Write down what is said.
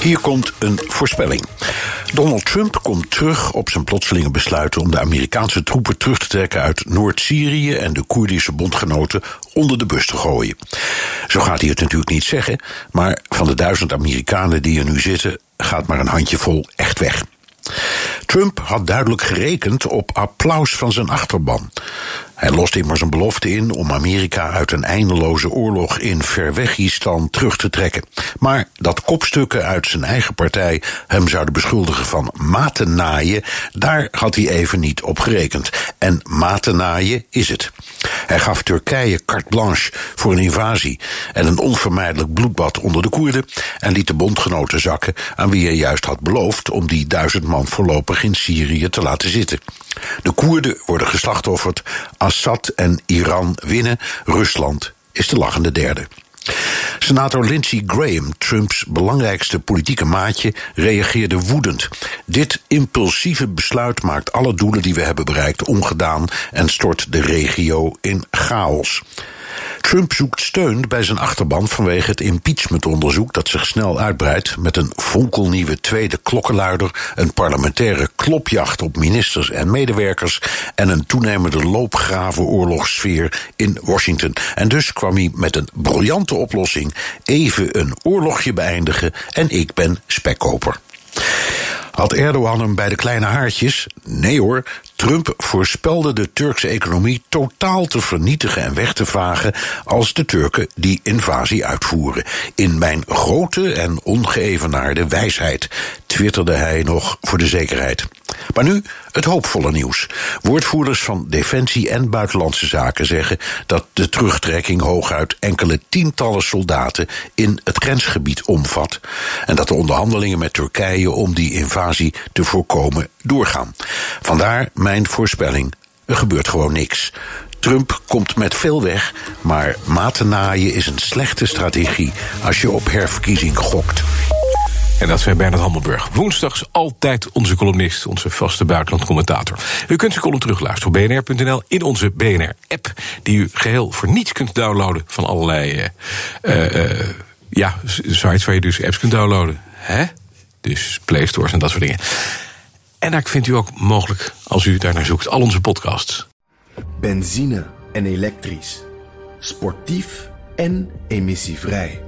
Hier komt een voorspelling. Donald Trump komt terug op zijn plotselinge besluiten om de Amerikaanse troepen terug te trekken uit Noord-Syrië en de Koerdische bondgenoten onder de bus te gooien. Zo gaat hij het natuurlijk niet zeggen, maar van de duizend Amerikanen die er nu zitten, gaat maar een handjevol echt weg. Trump had duidelijk gerekend op applaus van zijn achterban. Hij lost immers een belofte in om Amerika uit een eindeloze oorlog in Verwegistan terug te trekken. Maar dat kopstukken uit zijn eigen partij hem zouden beschuldigen van matennaaien, daar had hij even niet op gerekend. En matennaaien is het. Hij gaf Turkije carte blanche voor een invasie en een onvermijdelijk bloedbad onder de Koerden en liet de bondgenoten zakken aan wie hij juist had beloofd om die duizend man voorlopig in Syrië te laten zitten. De Koerden worden geslachtofferd, Assad en Iran winnen, Rusland is de lachende derde. Senator Lindsey Graham, Trumps belangrijkste politieke maatje, reageerde woedend. Dit impulsieve besluit maakt alle doelen die we hebben bereikt ongedaan en stort de regio in chaos. Trump zoekt steun bij zijn achterban vanwege het impeachmentonderzoek dat zich snel uitbreidt met een fonkelnieuwe tweede klokkenluider, een parlementaire klopjacht op ministers en medewerkers en een toenemende loopgravenoorlogssfeer in Washington. En dus kwam hij met een briljante oplossing: even een oorlogje beëindigen en ik ben spekkoper. Had Erdogan hem bij de kleine haartjes? Nee hoor, Trump voorspelde de Turkse economie totaal te vernietigen en weg te vagen als de Turken die invasie uitvoeren. In mijn grote en ongeëvenaarde wijsheid, twitterde hij nog voor de zekerheid. Maar nu het hoopvolle nieuws. Woordvoerders van Defensie en Buitenlandse Zaken zeggen dat de terugtrekking hooguit enkele tientallen soldaten in het grensgebied omvat. En dat de onderhandelingen met Turkije om die invasie te voorkomen doorgaan. Vandaar mijn voorspelling: er gebeurt gewoon niks. Trump komt met veel weg, maar matennaaien is een slechte strategie als je op herverkiezing gokt. En dat zijn Bernard Hammelburg. Woensdags altijd onze columnist, onze vaste buitenlandcommentator. U kunt zijn column terugluisteren op bnr.nl in onze BNR-app... die u geheel voor niets kunt downloaden van allerlei uh, uh, ja, sites waar je dus apps kunt downloaden. Hè? Dus Play Stores en dat soort dingen. En daar vindt u ook mogelijk, als u daar naar zoekt, al onze podcasts. Benzine en elektrisch. Sportief en emissievrij.